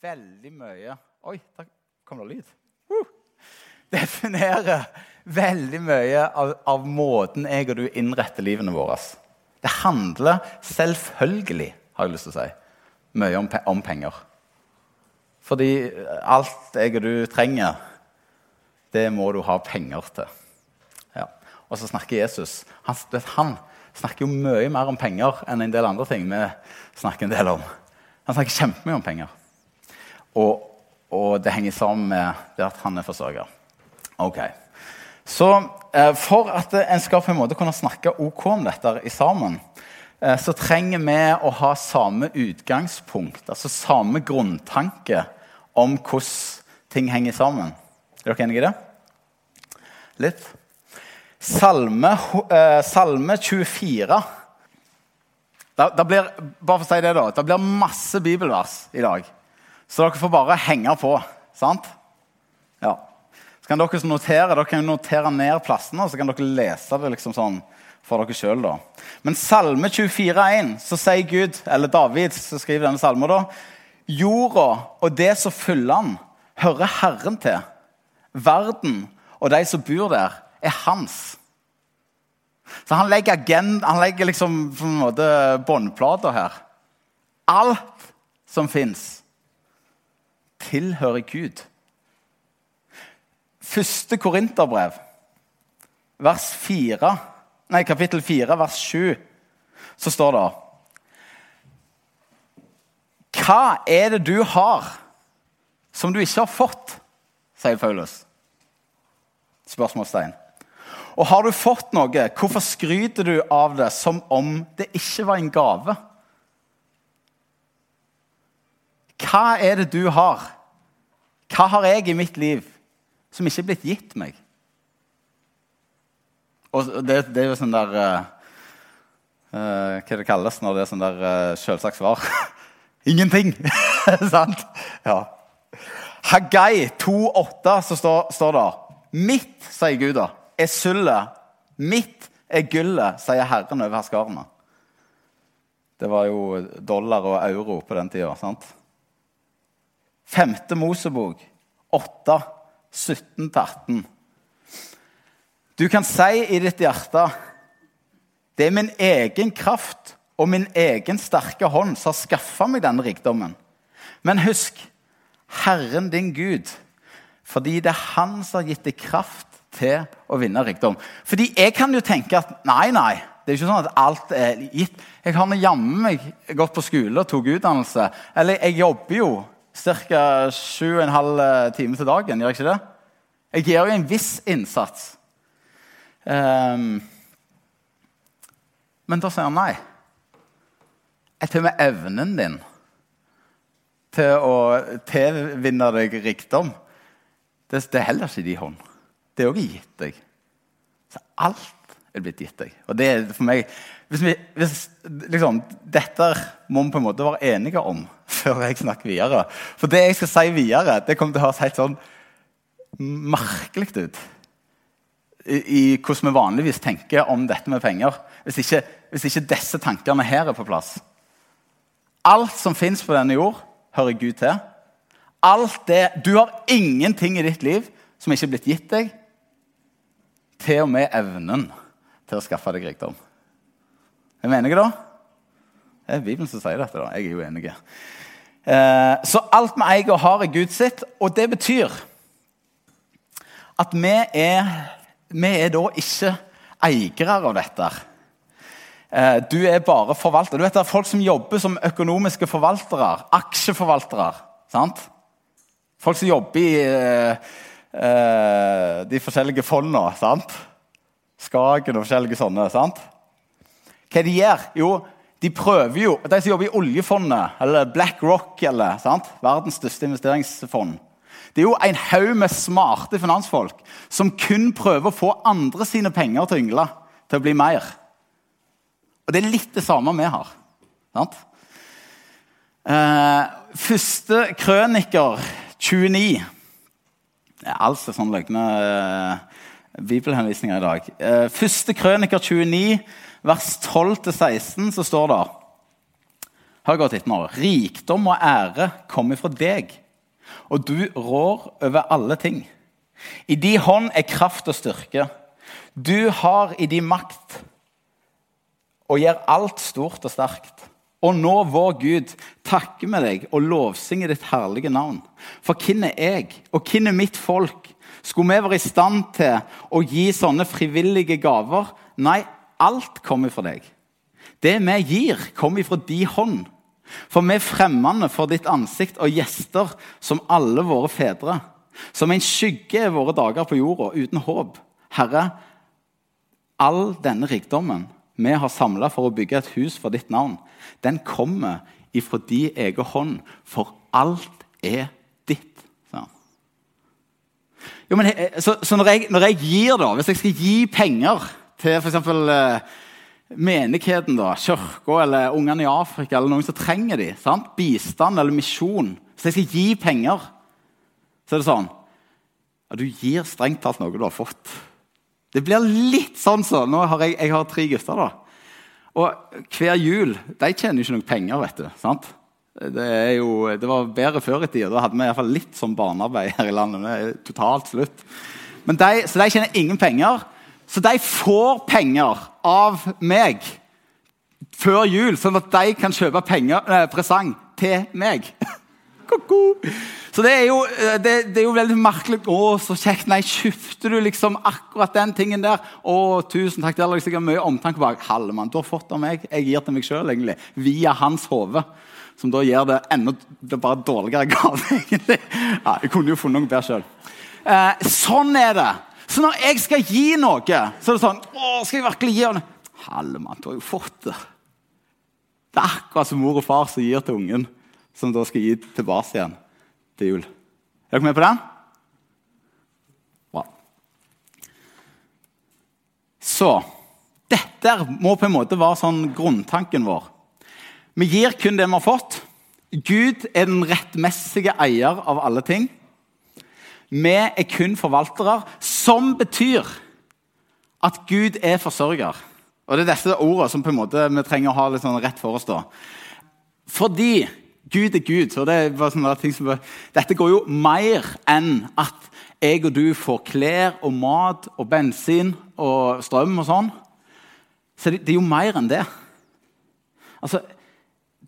veldig mye Oi, der kom det lyd. Uh! Definerer veldig mye av, av, måten jeg og du innretter livene våre. Det handler selvfølgelig, har jeg lyst til å si, mye om, om penger. Fordi alt jeg og du trenger, det må du ha penger til. Ja. Og så snakker Jesus. Han, han snakker jo mye mer om penger enn en del andre ting vi snakker en del om. Han snakker kjempemye om penger. Og, og, det henger sammen med det at han er forsørger. Ok. Så eh, for at en skal på en måte kunne snakke ok om dette i sammen, eh, så trenger vi å ha samme utgangspunkt, altså samme grunntanke om hvordan ting henger sammen. Er dere enige i det? Litt? Salme, eh, salme 24 da, da blir, bare for å si det da, det blir masse bibelvers i dag. Så dere får bare henge på. Sant? Ja. Så kan dere notere dere kan notere ned plassene, og så kan dere lese det liksom sånn for dere sjøl. Men Salme 24,1 så sier Gud, eller David som skriver denne salmen, da, jorda og det som fyller den, hører Herren til. Verden og de som bor der, er hans. Så han legger, agenda, han legger liksom på en måte båndplater her. Alt som fins, tilhører Gud. Første Korinterbrev, vers 4, nei, kapittel 4, vers 7, så står det Hva er det du har som du ikke har fått? sier Paulus. Spørsmålstegn. Og har du fått noe, hvorfor skryter du av det som om det ikke var en gave? Hva er det du har? Hva har jeg i mitt liv som ikke er blitt gitt meg? Og det, det er jo sånn der uh, uh, Hva det kalles når det er sånn der uh, selvsagt svar? Ingenting! Sant? Ja. Hagai 2,8 så står, står det Mitt, sier Gud da er sølvet, mitt er gullet, sier Herren over herskarene. Det var jo dollar og euro på den tida. sant? Femte Mosebok, 8, 17-18. Du kan si i ditt hjerte det er min egen kraft og min egen sterke hånd som har skaffa meg denne rikdommen. Men husk Herren din Gud, fordi det er Han som har gitt deg kraft til å vinne rikdom. Fordi jeg kan jo tenke at nei, nei. Det er ikke sånn at alt er gitt. Jeg har jammen meg gått på skole og tok utdannelse. Eller jeg jobber jo ca. 7,5 timer til dagen, gjør jeg ikke det? Jeg gjør jo en viss innsats. Um, men da sier han nei. Jeg med evnen din til å tilvinne deg rikdom. Det, det er heller ikke din hånd det er òg gitt deg. Så alt er blitt gitt deg. Og det er for meg hvis vi, hvis, liksom, Dette må vi på en måte være enige om før jeg snakker videre. For det jeg skal si videre, det kommer til å høres helt sånn merkelig ut. I, I, hvordan vi vanligvis tenker om dette med penger. Hvis ikke, hvis ikke disse tankene her er på plass. Alt som fins på denne jord, hører Gud til. Alt det, Du har ingenting i ditt liv som ikke er blitt gitt deg, til og med evnen til å skaffe deg rikdom. Er vi enige, da? Det er Bibelen som sier dette. da. Jeg er jo enig. Eh, så alt vi eier og har, er Gud sitt. Og det betyr at vi er, vi er da ikke eiere av dette. Eh, du er bare forvalter. Du vet Det er folk som jobber som økonomiske forvaltere. Aksjeforvaltere. sant? Folk som jobber i eh, eh, de forskjellige fondene. sant? Skagen og forskjellige sånne. sant? Hva de gjør? Jo, de prøver jo De som jobber i oljefondet, eller Black Rock, eller, sant? verdens største investeringsfond Det er jo en haug med smarte finansfolk som kun prøver å få andre sine penger til å yngle, til å bli mer. Og det er litt det samme vi har. sant? Eh, første krøniker 29 Altså sånn løgne uh, bibelhenvisninger i dag. Uh, første krøniker 29, vers 12-16, så står det Hør godt etter nå. Rikdom og ære kommer fra deg, og du rår over alle ting. I de hånd er kraft og styrke. Du har i de makt og gjør alt stort og sterkt. Og nå, vår Gud, takker vi deg og lovsynger ditt herlige navn. For hvem er jeg, og hvem er mitt folk? Skulle vi være i stand til å gi sånne frivillige gaver? Nei, alt kommer fra deg. Det vi gir, kommer fra din hånd. For vi er fremmede for ditt ansikt og gjester som alle våre fedre. Som en skygge er våre dager på jorda, uten håp. Herre, all denne rikdommen vi har samla for å bygge et hus for ditt navn, den kommer ifra din egen hånd, for alt er ditt. Så, jo, men, så, så når, jeg, når, jeg, gir, da, hvis jeg skal gi penger til f.eks. Eh, menigheten, da, kirka eller ungene i Afrika eller noen som trenger de, sant? bistand eller misjon Hvis jeg skal gi penger, så er det sånn ja, Du gir strengt talt noe du har fått. Det blir litt sånn så. Nå har jeg, jeg har tre gutter. da. Og hver jul De tjener jo ikke noe penger, vet du. sant? Det, jo, det var bedre før i tida. Da hadde vi i hvert fall litt sånn barnearbeid her i landet. Det er totalt slutt. De, så de tjener ingen penger. Så de får penger av meg før jul, sånn at de kan kjøpe penger, eh, presang til meg. Så det er, jo, eh, det, det er, jo, veldig merkelig. 'Å, så kjekt.' Nei, kjøpte du liksom akkurat den tingen der? 'Å, tusen takk.' Det er sikkert mye omtanke bak. Hallemann, du har fått av meg. Jeg gir til meg sjøl, egentlig. Via hans hode. Som da gjør det enda det bare dårligere gave, egentlig. Ja, jeg kunne jo funnet noe bedre sjøl. Eh, sånn er det. Så når jeg skal gi noe, så er det sånn 'Å, skal jeg virkelig gi henne?' Hallemann, du har jo fått det. Det er akkurat som mor og far som gir til ungen, som da skal gi tilbake igjen til jul. Er dere med på den? Bra. Så dette må på en måte være sånn grunntanken vår. Vi gir kun det vi har fått. Gud er den rettmessige eier av alle ting. Vi er kun forvaltere, som betyr at Gud er forsørger. Og Det er disse ordene som på en måte vi trenger å ha litt sånn rett for oss. da. Fordi Gud er Gud. så det ting som, Dette går jo mer enn at jeg og du får klær og mat og bensin og strøm og sånn. Så det, det er jo mer enn det. Altså,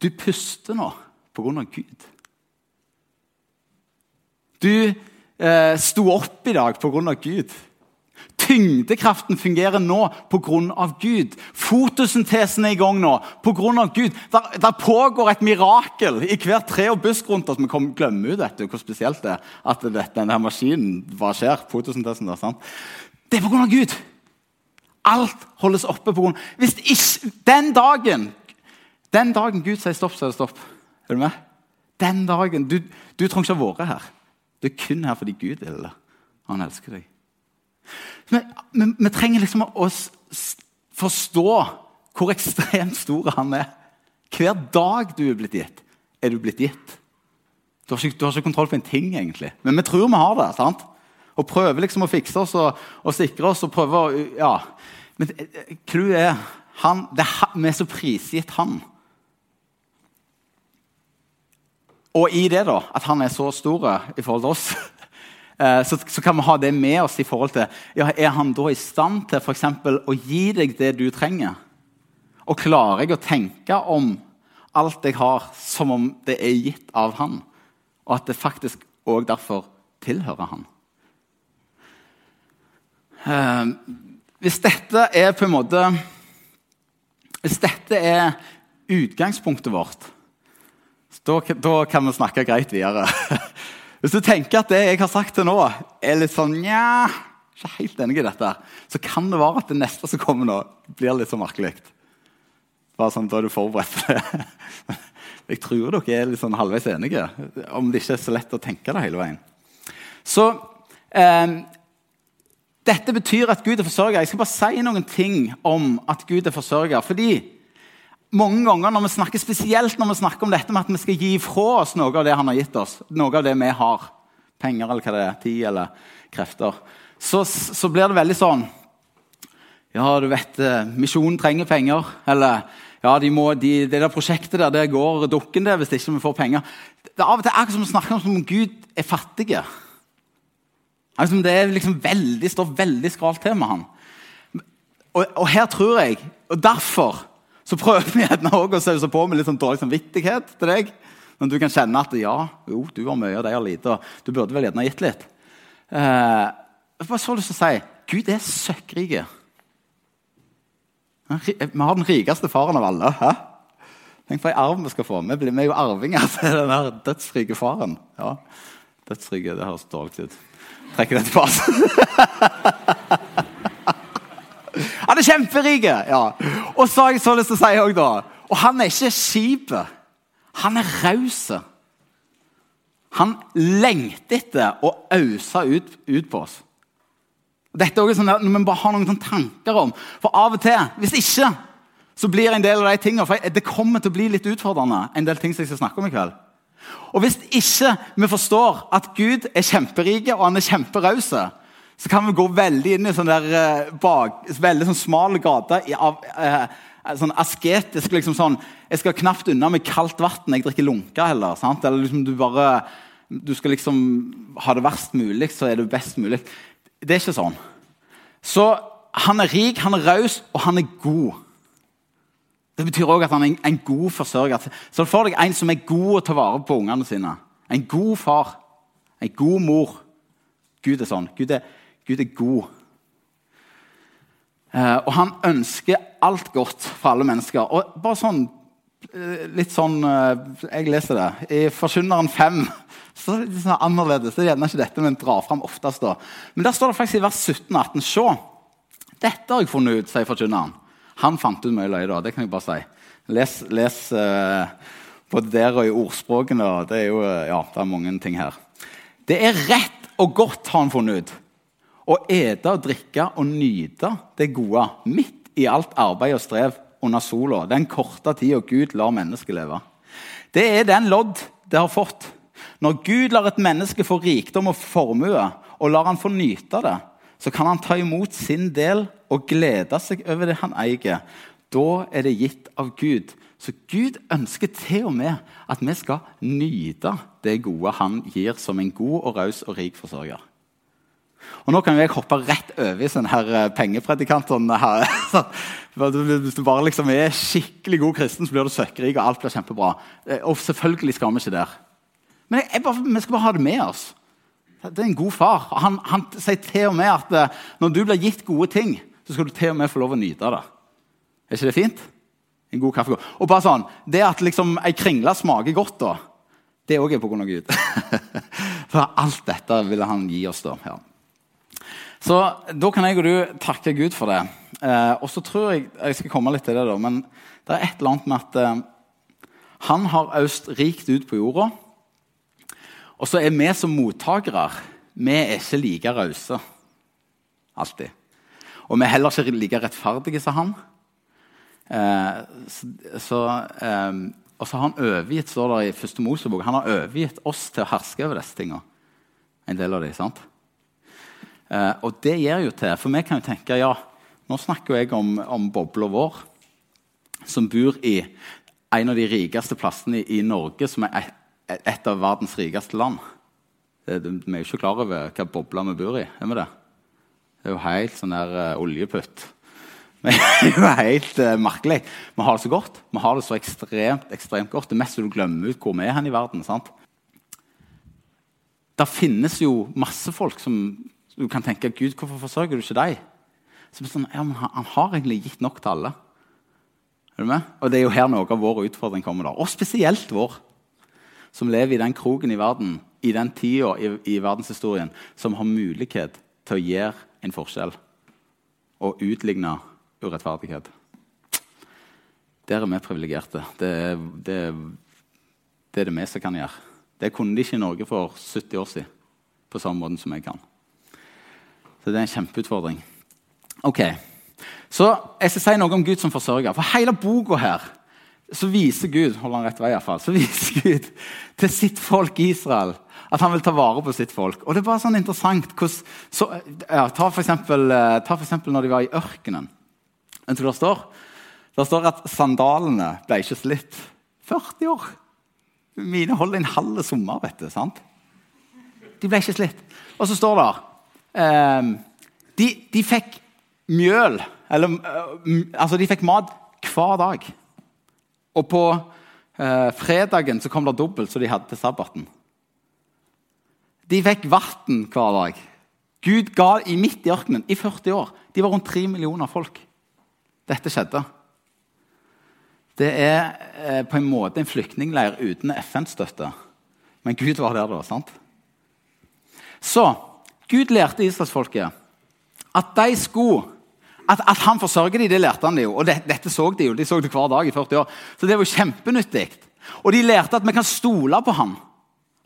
du puster nå på grunn av Gud. Du eh, sto opp i dag av Gud. Tyngdekraften fungerer nå pga. Gud. Fotosyntesen er i gang nå pga. Gud. Der, der pågår et mirakel i hvert tre og busk rundt oss. Vi glemmer jo dette, hvor spesielt det er at dette, denne maskinen hva skjer. fotosyntesen der, sant? Det er pga. Gud. Alt holdes oppe pga. Hvis ikke Den dagen den dagen Gud sier stopp, så er det stopp. Er du med? Den dagen, Du, du trenger ikke ha vært her. Du er kun her fordi Gud vil det. Han elsker deg. Vi, trenger liksom å forstå hvor ekstremt stor han er. Hver dag du er blitt gitt, er du blitt gitt. Du har, ikke, du har ikke kontroll på en ting, egentlig. Men vi tror vi har det. sant? Og prøver liksom å fikse oss og, og sikre oss. og prøver å, ja. Men clouet er han, det vi er så prisgitt han. Og i det, da, at han er så stor i forhold til oss, Eh, så, så, kan vi ha det med oss i forhold til ja, Er han da i stand til for eksempel, å gi deg det du trenger? Og klarer jeg å tenke om alt jeg har, som om det er gitt av han? Og at det faktisk òg derfor tilhører han? Eh, hvis dette er på en måte Hvis dette er utgangspunktet vårt, da, da kan vi snakke greit videre. Hvis du tenker at det jeg har sagt til nå, er litt sånn Nja, ikke helt enig i dette, så kan det være at det neste som kommer nå, blir litt så merkelig. Bare sånn, Da er du forberedt på det. Jeg tror dere er litt sånn halvveis enige, om det ikke er så lett å tenke det hele veien. Så eh, Dette betyr at Gud er forsørger. Jeg skal bare si noen ting om at Gud er forsørger. fordi mange ganger når vi snakker, Spesielt når vi snakker om dette med at vi skal gi fra oss noe av det han har gitt oss, noe av det vi har, penger eller hva det er, tid eller krefter, så, så blir det veldig sånn Ja, du vet, eh, misjonen trenger penger. Eller ja, de må, de, det der prosjektet der, det går dukken det hvis ikke vi får penger. Det er av og til akkurat som å snakke om som Gud er fattig. Altså, det liksom veldig, står veldig skralt til med han. Og, og, her tror jeg, og derfor så prøver vi gjerne òg å sause på med litt sånn dårlig samvittighet til deg. Når du kan kjenne at ja, jo, du har mye, og de har lite. og Du burde vel gjerne gitt litt. Eh, jeg bare så lyst til å si Gud er søkkrik. Vi har den rikeste faren av alle. Hæ? Tenk for en arv vi skal få. Vi blir jo arvinger til den der dødsrike faren. Ja, Dødsrike, det høres dårlig ut. Trekker det tilbake. Han er kjemperik! Ja. Og så har jeg så lyst til å si også, da Og han er ikke skipet. Han er raus. Han lengter etter å ause ut, ut på oss. Dette er også sånn at vi bare har noen tanker om For av og til, hvis ikke, så blir en del av de tingene for Det kommer til å bli litt utfordrende, en del ting som jeg skal snakke om i kveld. Og hvis ikke vi forstår at Gud er kjemperik og han er kjemperaus, så kan vi gå veldig inn i sånn der eh, bak, veldig sånn smal gate av eh, sånn asketisk liksom sånn, Jeg skal knapt unna med kaldt vann. Jeg drikker lunka heller. sant? Eller liksom du bare du skal liksom ha det verst mulig, så er det best mulig. Det er ikke sånn. Så han er rik, han er raus, og han er god. Det betyr òg at han er en god forsørger. Så får deg en som er god å ta vare på ungene sine. En god far. En god mor. Gud er sånn. Gud er, Gud er god. Eh, og han ønsker alt godt for alle mennesker. Og bare sånn eh, litt sånn eh, Jeg leser det. I Forkynneren 5 så er det litt sånn annerledes. Det er gjerne ikke dette men drar fram oftest. da. Men der står det faktisk i vers 17 og 18. Se, dette har jeg funnet ut, sier forkynneren. Han fant ut mye løye, da. Det kan jeg bare si. Les, les uh, både der og i ordspråkene. Det er jo ja, det er mange ting her. Det er rett og godt, har han funnet ut. Å ete og drikke og nyte det gode midt i alt arbeid og strev under sola, den korte tida Gud lar mennesket leve. Det er den lodd det har fått. Når Gud lar et menneske få rikdom og formue, og lar han få nyte det, så kan han ta imot sin del og glede seg over det han eier. Da er det gitt av Gud. Så Gud ønsker til og med at vi skal nyte det gode han gir som en god og raus og rik forsørger. Og Nå kan jeg hoppe rett over i sånn her eh, pengepredikant. Her. Hvis du bare liksom er skikkelig god kristen, så blir du søkkrik, og alt blir kjempebra. Eh, og selvfølgelig skal vi ikke der. Men bare, vi skal bare ha det med oss. Det er en god far. Han, han sier til og med at eh, når du blir gitt gode ting, så skal du til og med få lov å nyte det. Er ikke det fint? En god kaffe. Og bare sånn, Det at liksom ei kringle smaker godt, da, det òg er på grunn av Gud. For alt dette ville han gi oss. da. Ja. Så da kan jeg og du takke Gud for det. Eh, og så tror jeg jeg skal komme litt til det da, men det er et eller annet med at eh, han har øst rikt ut på jorda. Og så er vi som mottakere vi er ikke like rause alltid. Og vi er heller ikke like rettferdige som han. Eh, så, eh, og så har han overgitt står det i første Mosebok, han har overgitt oss til å herske over disse tingene. En del av de, sant? Eh, og det gjør jo til, for vi kan jo tenke ja, nå snakker jeg om, om bobla vår, som bor i en av de rikeste plassene i, i Norge, som er et, et, av verdens rikeste land. Det, det, vi er jo ikke klar over hva bobla vi bor i. er vi Det Det er jo helt sånn der uh, oljeputt. Det er jo helt uh, merkelig. Vi har det så godt. Vi har det så ekstremt, ekstremt godt. Det meste du glemmer ut hvor vi er hen i verden. sant? Det finnes jo masse folk som du kan tenke Gud, hvorfor forsørger du ikke deg? Så sånn, ja, men han, har egentlig gitt nok til alle. Er du med? Og Det er jo her noe av vår utfordring kommer. da. Og spesielt vår, som lever i den kroken i verden, i den tida i, i verdenshistorien, som har mulighet til å gjøre en forskjell og utligne urettferdighet. Der er vi privilegerte. Det, det, det, er det vi som kan gjøre. Det kunne de ikke i Norge for 70 år siden på samme måte som jeg kan. Så det er en kjempeutfordring. Ok, Så jeg skal si noe om Gud som forsørger. For hele boka her så viser Gud holder han rett vei i hvert fall, så viser Gud til sitt folk Israel at han vil ta vare på sitt folk. Og det er bare sånn interessant hvordan, så, ja, Ta for eksempel, eh, ta for eksempel når de var i ørkenen. Vet du hva det står? Det står at sandalene ble ikke slitt. 40 år. Mine holder en halv sommer, vet du. sant? De ble ikke slitt. Og så står det eh, de, de, fikk mjøl Eller altså, de fikk mat hver dag. Og på eh, fredagen så kom det dobbelt så de hadde til sabbaten. De fikk vann hver dag. Gud ga i midt i ørkenen i 40 år. De var rundt 3 millioner folk. Dette skjedde. Det er eh, på en måte en flyktningleir uten FN-støtte. Men Gud var der da. sant? Så Gud lærte israelsfolket at de skulle at, at, han forsørger dem, det lærte han jo. Og det, dette så de jo. De så det hver dag i 40 år. Så det var jo kjempenyttig. Og de lærte at vi kan stole på han.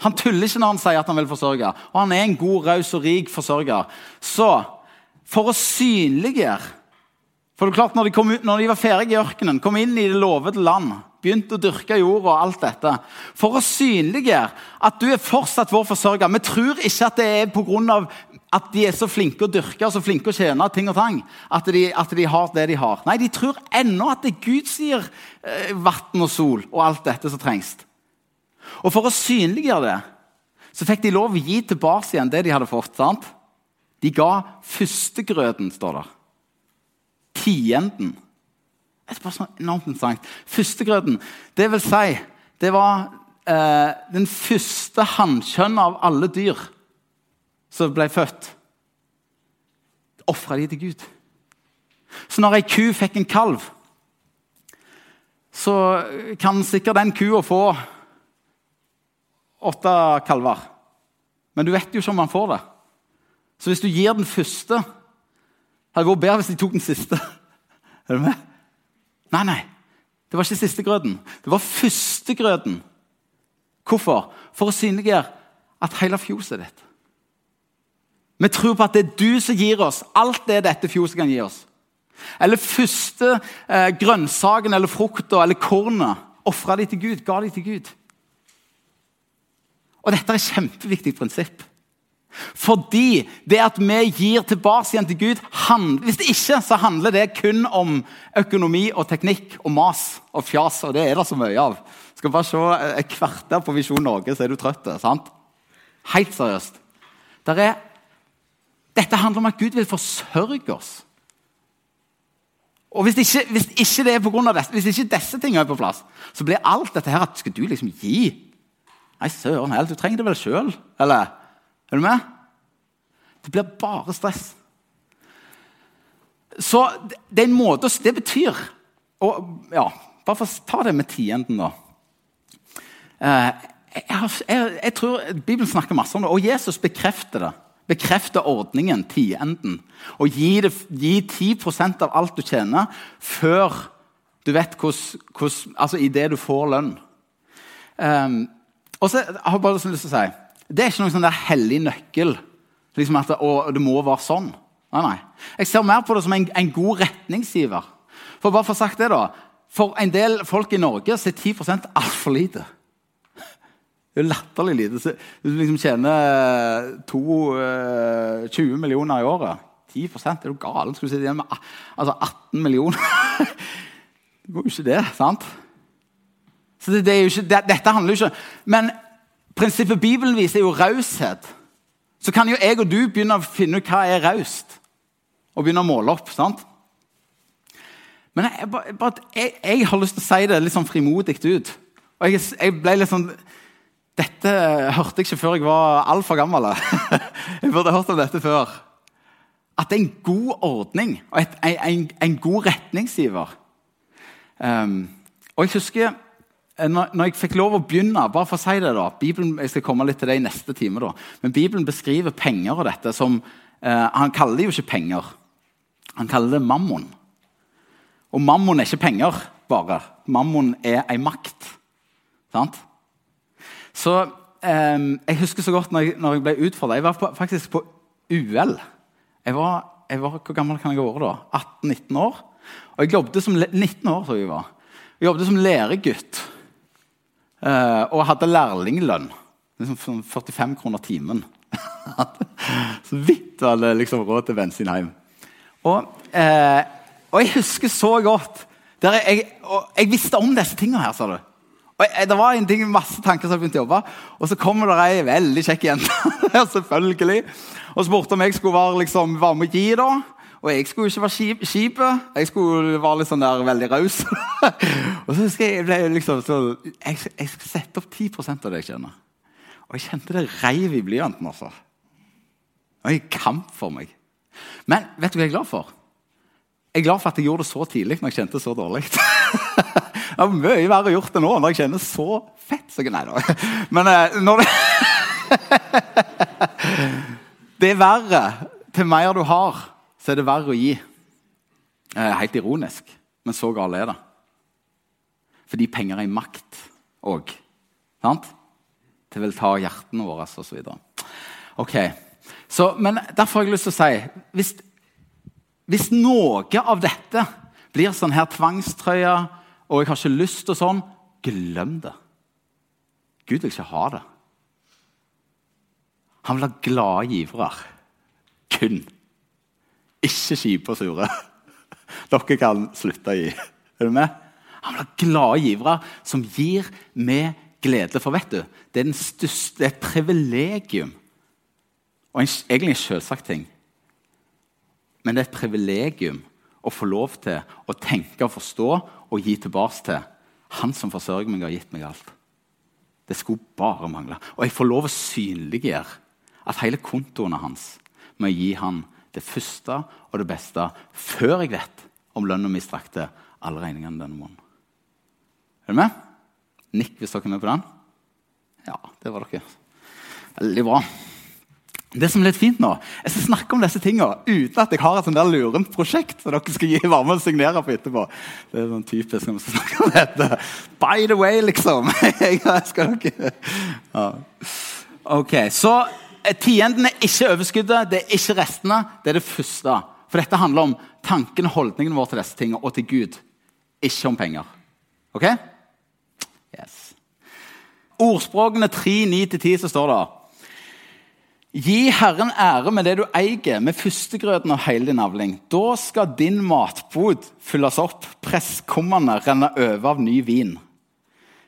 Han tuller ikke når han sier at han vil forsørge. Og han er en god, raus og rik forsørger. Så for å synliggjøre For det er klart, når de, ut, når de var ferdige i ørkenen, kom inn i det lovede land, begynte å dyrke jorda og alt dette For å synliggjøre at du er fortsatt vår forsørger. Vi tror ikke at det er pga. at de er så flinke å dyrke og så flinke å tjene ting og tang. At de, at de, har det de har. Nei, de tror ennå at det er Gud som gir eh, vann og sol og alt dette som trengs. Og For å synliggjøre det så fikk de lov å gi tilbake igjen det de hadde fått. sant? De ga førstegrøten, står der. Tienden. Det er bare så enormt interessant. Førstegrøten, det vil si Det var eh, den første hannkjønnet av alle dyr som ble født. Ofra de til Gud. Så når ei ku fikk en kalv, så kan sikkert den kua få åtte kalver. Men du vet jo ikke om han får det. Så hvis du gir den første Hadde det vært bedre hvis de tok den siste. Er du med? Nei, nei. Det var ikke sistegrøten. Det var førstegrøten. Hvorfor? For å synliggjøre at hele fjoset er ditt. Vi tror på at det er du som gir oss alt det dette fjoset kan gi oss. Eller første eh, grønnsaken eller frukta eller kornet. Ofra de til Gud, ga de til Gud. Og dette er et kjempeviktig prinsipp. Fordi det at vi gir tilbake igjen til Gud handler, Hvis det ikke, så handler det kun om økonomi og teknikk og mas og fjas. Og det er det så mye av. Skal bare se et kvarter på Visjon Norge, så er du trøtt. sant? Helt seriøst. Er, dette handler om at Gud vil forsørge oss. Og Hvis ikke, hvis ikke det er på grunn av dette, hvis ikke disse tingene er på plass, så blir alt dette her at skal du liksom gi Nei, søren heller, du trenger det vel sjøl, eller? Er du med? Det blir bare stress. Så det er en måte Det betyr og, ja, Bare for å ta det med tienden, da. Eh, jeg, jeg, jeg, tror Bibelen snakker masse om det, og Jesus bekrefter det. Bekrefter ordningen, tienden. Og gi, det, gi 10 av alt du tjener, før du vet hvordan Altså idet du får lønn. Um, og så har jeg bare lyst til å si Det er ikke noen sånn der hellig nøkkel. Liksom at det, å, det må være sånn. Nei, nei. Jeg ser mer på det som en, en god retningsgiver. For bare for sagt det da, for en del folk i Norge så er 10 altfor lite. Det er latterlig lite. Hvis du liksom tjener to, uh, 20 millioner i året 10 er du gal? Skal du sitte igjen med altså 18 millioner? det går jo ikke, det. sant? Så det, det ikke, det, Dette handler jo ikke Men prinsippet Bibelen viser, er jo raushet. Så kan jo jeg og du begynne å finne ut hva er raust, og begynne å måle opp. sant? Men jeg, jeg, jeg, jeg, har lyst til å si det litt sånn frimodig ut. Og jeg, ble litt sånn Dette hørte jeg ikke før jeg var altfor gammel. jeg burde hørt om dette før. At det er en god ordning og et, en, en, god retningsgiver. Um, og jeg husker når, jeg fikk lov å begynne bare for å si det da, Bibelen, Jeg skal komme litt til det i neste time. da, men Bibelen beskriver penger og dette som eh, Han kaller det jo ikke penger. Han kaller det mammon. Og mammon er ikke penger, bare. Mammon er ei makt. Sant? Så eh, Jeg husker så godt når jeg, når jeg ble utfordra. Jeg var på, faktisk på UL. Jeg var, jeg var, Hvor gammel kan jeg ha vært da? 18-19 år. Og jeg jobbet som 19 år, tror jeg var. Jeg jobbet som læregutt og hadde lærlinglønn. Liksom 45 kroner timen. så vidt var det liksom råd til bensin hjem. Og, uh, og, jeg husker så godt jeg, og jeg visste om disse tingene her, sa du. Og jeg, Det var en ting, masse tanker som begynte å jobbe. Og så kommer det ei veldig kjekk jente selvfølgelig, og spurte om jeg skulle være, liksom, være med og gi. da. Og jeg skulle ikke være skipet. Jeg skulle være litt sånn der veldig raus. og så husker jeg, jeg liksom, så, jeg, jeg skal sette opp 10 av det jeg kjenner. Og jeg kjente det reiv i blyanten. altså. Det var en kamp for meg. Men vet du hva jeg er glad for? Jeg er glad for at jeg gjorde det så tidlig når jeg kjente det så dårlig. det er mye verre gjort det nå når jeg kjenner så fett. Så, nei da. Men eh, når det Det er verre. Til mer du har, så er det verre å gi. Eh, helt ironisk, men så galt er det. Fordi penger er makt òg. Sant? Det vil ta hjertene våre osv. Så, men derfor har jeg lyst til å si hvis, hvis noe av dette blir sånn her tvangstrøye, og jeg har ikke lyst til sånn, glem det. Gud vil ikke ha det. Han vil ha glade givere. Kun. Ikke kjipe og sure. Dere kan slutte å gi. Er du med? Han ha glade givere som gir med glede. For vet du, det er, største, det er et privilegium og en, egentlig en selvsagt ting. Men det er et privilegium å få lov til å tenke og forstå og gi tilbake til Han som forsørger meg, og har gitt meg alt. Det skulle bare mangle. Og jeg får lov å synliggjøre at hele kontoen hans med å gi han det første og det beste før jeg vet om lønna mi strakte alle regningene denne måneden. Er du med? Nikk hvis dere er med på den. Ja, det var dere. Veldig bra. Det som er litt fint nå, Jeg skal snakke om disse tingene uten at jeg har et sånt der lurent prosjekt som dere skal gi varme og signere på etterpå. Det er sånn typisk når vi skal snakke om dette. By the way, liksom. jeg skal dere... Ja. Ok, Så tienden er ikke overskuddet, det er ikke restene. Det er det første. For dette handler om tanken og holdningen vår til disse tingene og til Gud. Ikke om penger. Ok? Yes. Ordspråkene 3, 9-10 så står det Gi Herren ære med det du eier, med førstegrøten av hele din avling. Da skal din matbod fylles opp, presskummene renne over av ny vin.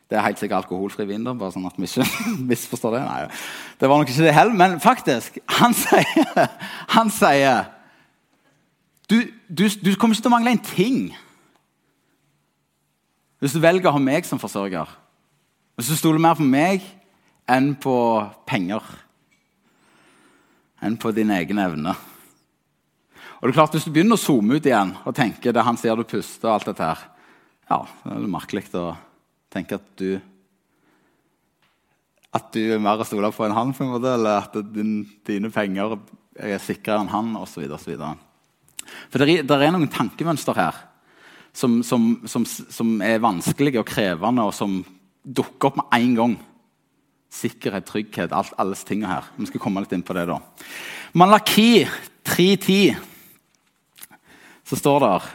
Det er helt sikkert alkoholfri vin, da, bare sånn at vi ikke misforstår det. Nei, det var nok ikke det heller, men faktisk Han sier, han sier du, du, du kommer ikke til å mangle en ting hvis du velger å ha meg som forsørger. Hvis du stoler mer på meg enn på penger enn på din egen evne. Og det er klart, Hvis du begynner å zoome ut igjen og tenke det han sier du puster, og alt dette her, ja, det er merkelig å tenke at du at du er mer å stole på enn han, på en måte, eller at din, dine penger er sikrere enn han, osv. For det er, noen tankemønster her som, som, som, som, er vanskelige og krevende, og som dukker opp med en gang sikkerhet, trygghet, alt, alle disse her. Vi skal komme litt inn på det da. Malaki 3.10 så står det her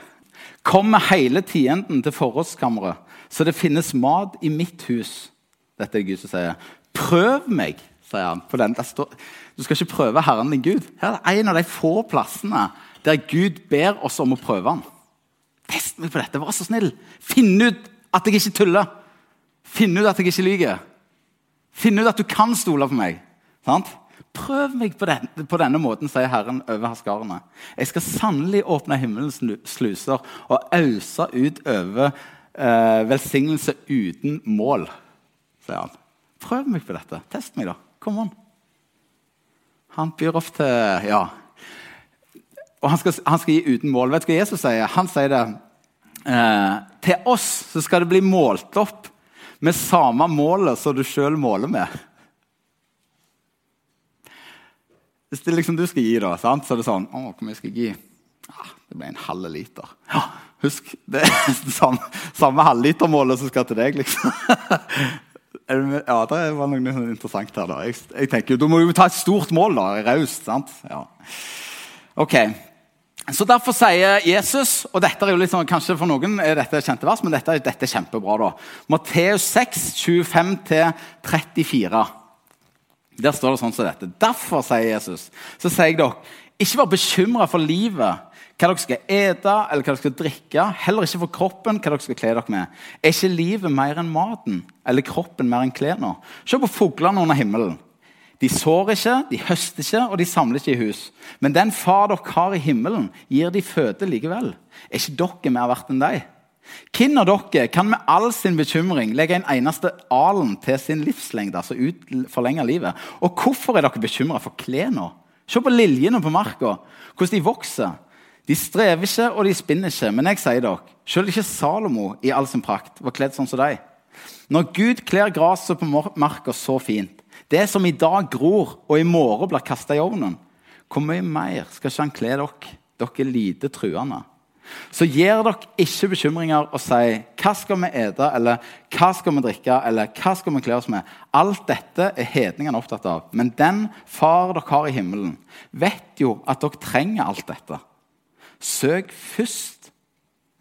Kom med hele tienden til forrådskammeret, så det finnes mat i mitt hus. Dette er Gud som sier. Prøv meg, sier han. du skal ikke prøve Herren din Gud. Her er en av de få plassene der Gud ber oss om å prøve ham. Test meg på dette, vær så snill. Finn ut at jeg ikke tuller. Finn ut at jeg ikke lyver. Finn ut at du kan stole på meg. Sant? Prøv meg på, den, på, denne måten, sier Herren over herskarene. Jeg skal sannelig åpne himmelens sluser og ause ut over eh, velsignelse uten mål, sier han. Prøv meg på dette. Test meg, da. Kom an. Han byr opp til Ja. Og han skal, han skal, gi uten mål. Vet du hva Jesus sier? Han sier det eh, Til oss så skal det bli målt opp med samme målet som du sjøl måler med. Hvis det liksom du skal gi, da, sant? så er det sånn Å, hvor mye skal jeg gi? Ah, det ble en halv liter. Ja, husk, det er samme, samme halvlitermålet som skal til deg, liksom. ja, det var noe interessant her. da. Jeg, jeg tenker, Du må jo ta et stort mål, da. Raust. sant? Ja. Ok, så Derfor sier Jesus og dette er jo liksom, Kanskje for noen er dette kjente vers, men dette, dette er kjempebra. da. Matteus 6, 25-34. Der står det sånn som dette. Derfor, sier Jesus, så sier jeg dere, Ikke vær bekymra for livet, hva dere skal ete eller hva dere skal drikke. Heller ikke for kroppen, hva dere skal kle dere med. Er ikke livet mer enn maten, eller kroppen mer enn klærne? Se på fuglene under himmelen. De sår ikke, de høster ikke, og de samler ikke i hus. Men den far dere har i himmelen, gir de føde likevel. Er ikke dere mer verdt enn dem? Hvem av dere kan med all sin bekymring legge en eneste alen til sin livslengde? altså ut, livet? Og hvorfor er dere bekymra for klærne? Se på liljene på marka, hvordan de vokser. De strever ikke, og de spinner ikke. Men jeg sier dere, selv ikke Salomo i all sin prakt var kledd sånn som deg. Når Gud kler gresset på marka så fint, det som i dag gror og i morgen blir kasta i ovnen, hvor mye mer skal ikke han kle dere, dere lite truende? Så gir dere ikke bekymringer og sier 'hva skal vi ete', eller 'hva skal vi drikke', eller 'hva skal vi kle oss med'? Alt dette er hedningene opptatt av. Men den far dere har i himmelen, vet jo at dere trenger alt dette. Søk først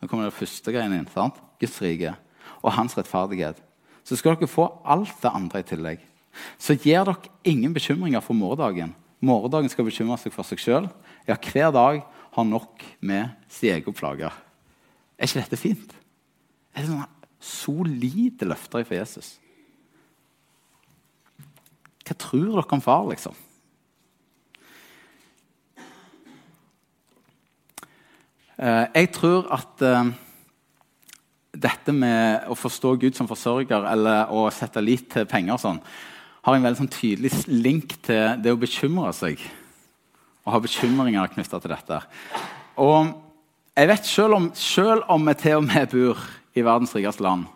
Nå kommer det første greien inn. sant? Guds rike og hans rettferdighet. Så skal dere få alt det andre i tillegg. Så gir dere ingen bekymringer for morgendagen. Morgendagen skal bekymre seg for seg sjøl. Ja, hver dag har nok med sin egen plage. Er ikke dette fint? Er det sånne solide løfter fra Jesus? Hva tror dere om far, liksom? Jeg tror at uh, dette med å forstå Gud som forsørger eller å sette lit til penger og sånn, har en veldig sånn tydelig link til det å bekymre seg. Og ha bekymringer knytta til dette. Og jeg vet selv om, selv om vi til og med bor i verdens rikeste land,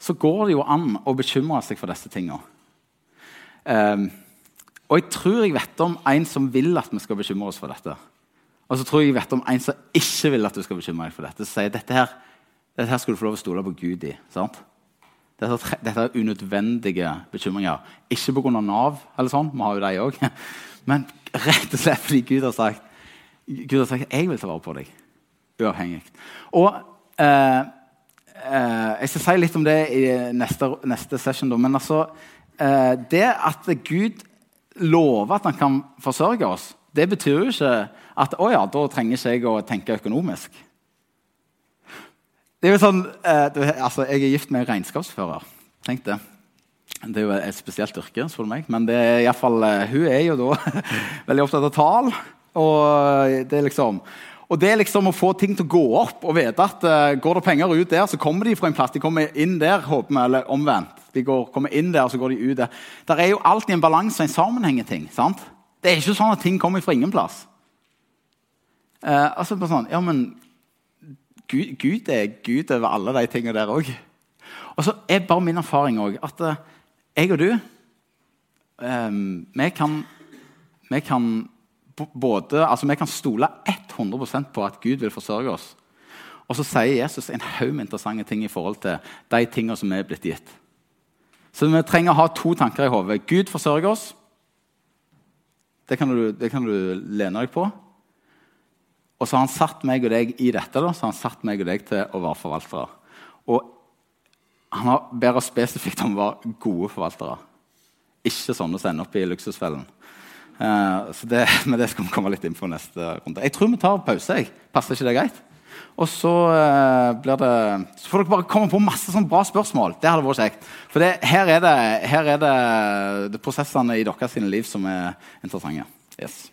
så går det jo an å bekymre seg for disse tingene. Um, og jeg tror jeg vet om en som vil at vi skal bekymre oss for dette. Og så tror jeg jeg vet om en som ikke vil at du skal bekymre deg for dette. Så sier dette her, dette her skal du få lov å stole på Gud i. sant? Dette, dette er unødvendige bekymringer. Ikke pga. Nav, eller sånn, vi har jo de òg. Men rett og slett fordi Gud har sagt Gud har sagt jeg vil ta vare på deg. Uavhengig. Og eh, eh, Jeg skal si litt om det i neste, neste session. Da. Men altså, eh, det at Gud lover at han kan forsørge oss, det betyr jo ikke at å ja, da trenger ikke jeg å tenke økonomisk. Det er jo sånn, eh, det, altså, Jeg er gift med en regnskapsfører. Tenk det. Det er jo et spesielt yrke, spør du meg. Men det er i fall, eh, hun er jo da veldig opptatt av tall. Og det er liksom og det er liksom å få ting til å gå opp og vite at uh, går det penger ut der, så kommer de fra en plass. De kommer inn der, håper vi, eller omvendt. De går, kommer inn der, så går de ut der. Der er jo alltid en balanse og en sammenheng i ting. sant? Det er ikke sånn at ting kommer fra ingen plass. Eh, altså bare sånn, ja, men Gud, Gud, er Gud over alle de tingene der òg. Og så er bare min erfaring òg at uh, jeg og du eh, vi, kan, vi kan både, altså vi kan stole 100% på at Gud vil forsørge oss. Og så sier Jesus en haug med interessante ting i forhold til de tingene som er blitt gitt. Så vi trenger å ha to tanker i hodet. Gud forsørger oss. Det kan, du, det kan du lene deg på. Og så har han satt meg og deg i dette da, så har han satt meg og deg til å være forvaltere. Og han ber oss spesifikt om å være gode forvaltere. Ikke sånne som ender opp i luksusfellen. Uh, så det, men det skal vi komme litt inn på neste runde. Jeg tror vi tar pause. Jeg. Passer ikke det greit? Og så, uh, blir det, så får dere bare komme på masse sånn bra spørsmål. Det hadde vært kjekt. For det, her er det, her er det, det prosessene i deres liv som er interessante. Yes.